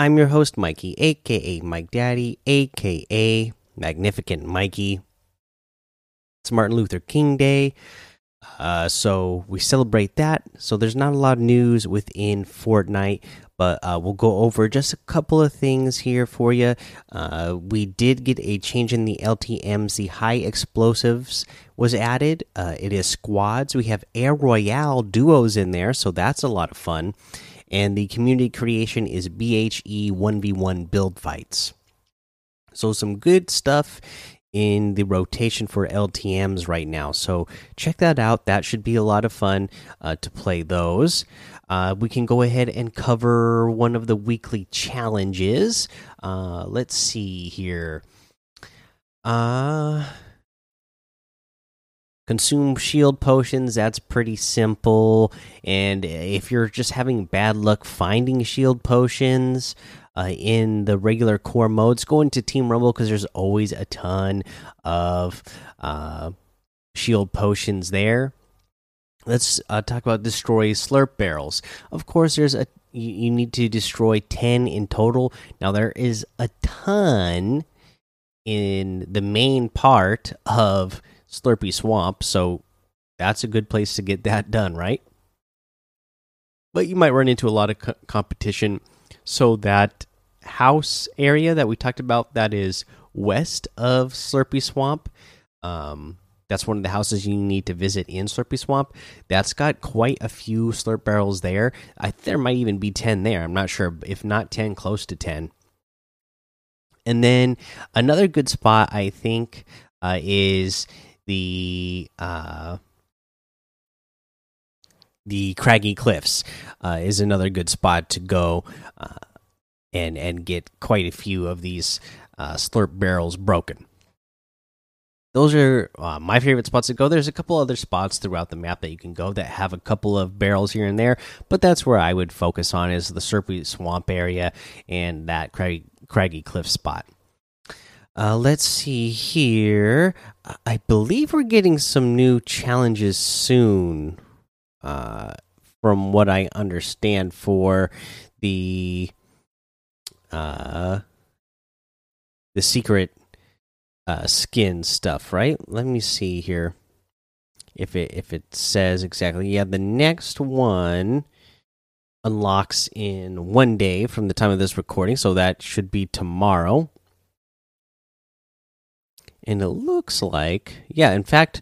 I'm your host, Mikey, aka Mike Daddy, aka Magnificent Mikey. It's Martin Luther King Day, uh, so we celebrate that. So there's not a lot of news within Fortnite, but uh, we'll go over just a couple of things here for you. Uh, we did get a change in the LTMs. The high explosives was added. Uh, it is squads. We have Air Royale duos in there, so that's a lot of fun. And the community creation is BHE 1v1 build fights. So, some good stuff in the rotation for LTMs right now. So check that out. That should be a lot of fun uh, to play those. Uh, we can go ahead and cover one of the weekly challenges. Uh, let's see here. Uh, consume shield potions. That's pretty simple. And if you're just having bad luck finding shield potions, uh, in the regular core modes. Go into Team Rumble because there's always a ton of uh, shield potions there. Let's uh, talk about destroy slurp barrels. Of course, there's a you, you need to destroy ten in total. Now there is a ton in the main part of Slurpy Swamp, so that's a good place to get that done, right? But you might run into a lot of co competition, so that house area that we talked about that is west of Slurpy Swamp. Um, that's one of the houses you need to visit in Slurpy Swamp. That's got quite a few slurp barrels there. I there might even be 10 there. I'm not sure if not 10 close to 10. And then another good spot I think uh, is the uh, the Craggy Cliffs uh, is another good spot to go. Uh, and and get quite a few of these uh, slurp barrels broken. Those are uh, my favorite spots to go. There's a couple other spots throughout the map that you can go that have a couple of barrels here and there, but that's where I would focus on is the Slurpy Swamp area and that craggy, craggy cliff spot. Uh, let's see here. I believe we're getting some new challenges soon, uh, from what I understand for the uh the secret uh skin stuff, right? Let me see here if it if it says exactly. Yeah, the next one unlocks in one day from the time of this recording, so that should be tomorrow. And it looks like, yeah, in fact,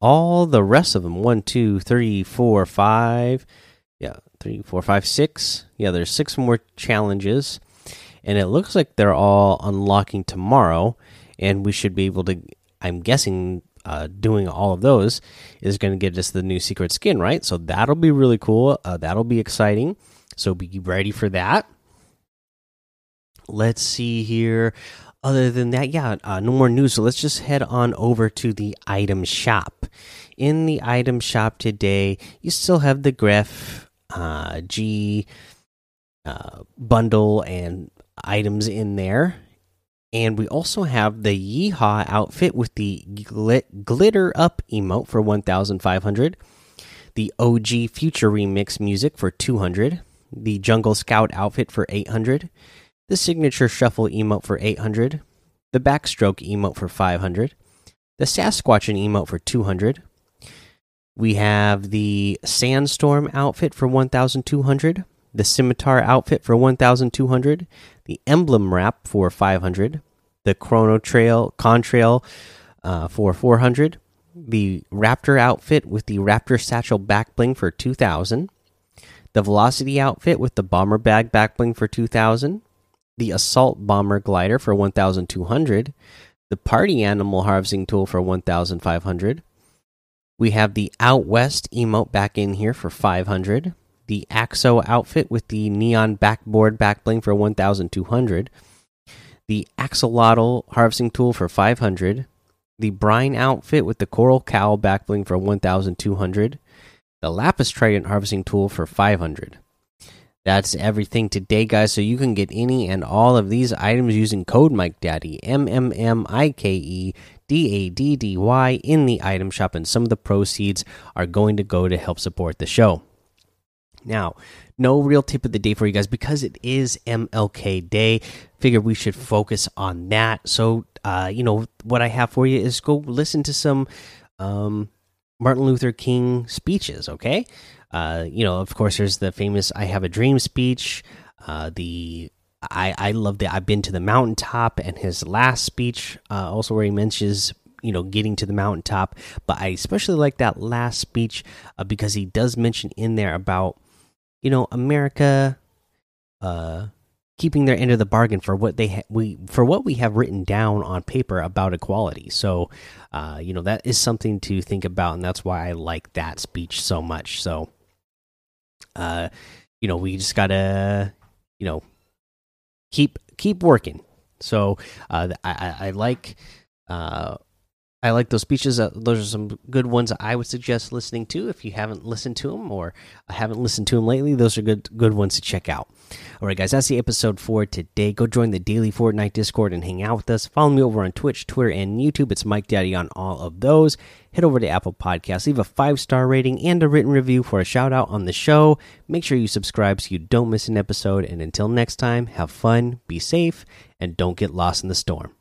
all the rest of them one, two, three, four, five, yeah, three, four, five, six. Yeah, there's six more challenges and it looks like they're all unlocking tomorrow, and we should be able to. I'm guessing uh, doing all of those is going to get us the new secret skin, right? So that'll be really cool. Uh, that'll be exciting. So be ready for that. Let's see here. Other than that, yeah, uh, no more news. So let's just head on over to the item shop. In the item shop today, you still have the Gref uh, G uh, bundle and items in there. And we also have the Yeehaw outfit with the glit glitter up emote for 1500, the OG Future Remix music for 200, the Jungle Scout outfit for 800, the Signature Shuffle emote for 800, the Backstroke emote for 500, the Sasquatchin emote for 200. We have the Sandstorm outfit for 1200, the Scimitar outfit for 1200, the Emblem Wrap for 500, the Chrono Trail Contrail uh, for 400, the Raptor outfit with the Raptor Satchel Backbling for 2000, the Velocity outfit with the Bomber Bag Backbling for 2000, the Assault Bomber Glider for 1200, the Party Animal Harvesting Tool for 1500. We have the Out West emote back in here for 500 the Axo outfit with the neon backboard backbling for 1200, the axolotl harvesting tool for 500, the brine outfit with the coral cowl back bling for 1200, the lapis trident harvesting tool for 500. That's everything today, guys. So you can get any and all of these items using code Mike Daddy M M M I K E D A D D Y in the item shop, and some of the proceeds are going to go to help support the show. Now, no real tip of the day for you guys because it is MLK Day. Figure we should focus on that. So, uh, you know, what I have for you is go listen to some um, Martin Luther King speeches. Okay, uh, you know, of course, there's the famous "I Have a Dream" speech. Uh, the I I love that I've been to the mountaintop, and his last speech, uh, also where he mentions you know getting to the mountaintop. But I especially like that last speech uh, because he does mention in there about you know America, uh, keeping their end of the bargain for what they we for what we have written down on paper about equality. So, you know that is something to think about, and that's why I like that speech so much. So uh, you know, we just gotta, you know, keep keep working. So uh, I, I like uh, I like those speeches. Uh, those are some good ones I would suggest listening to if you haven't listened to them or haven't listened to them lately. Those are good good ones to check out. All right, guys, that's the episode for today. Go join the daily Fortnite Discord and hang out with us. Follow me over on Twitch, Twitter, and YouTube. It's Mike Daddy on all of those. Head over to Apple Podcasts, leave a five star rating and a written review for a shout out on the show. Make sure you subscribe so you don't miss an episode. And until next time, have fun, be safe, and don't get lost in the storm.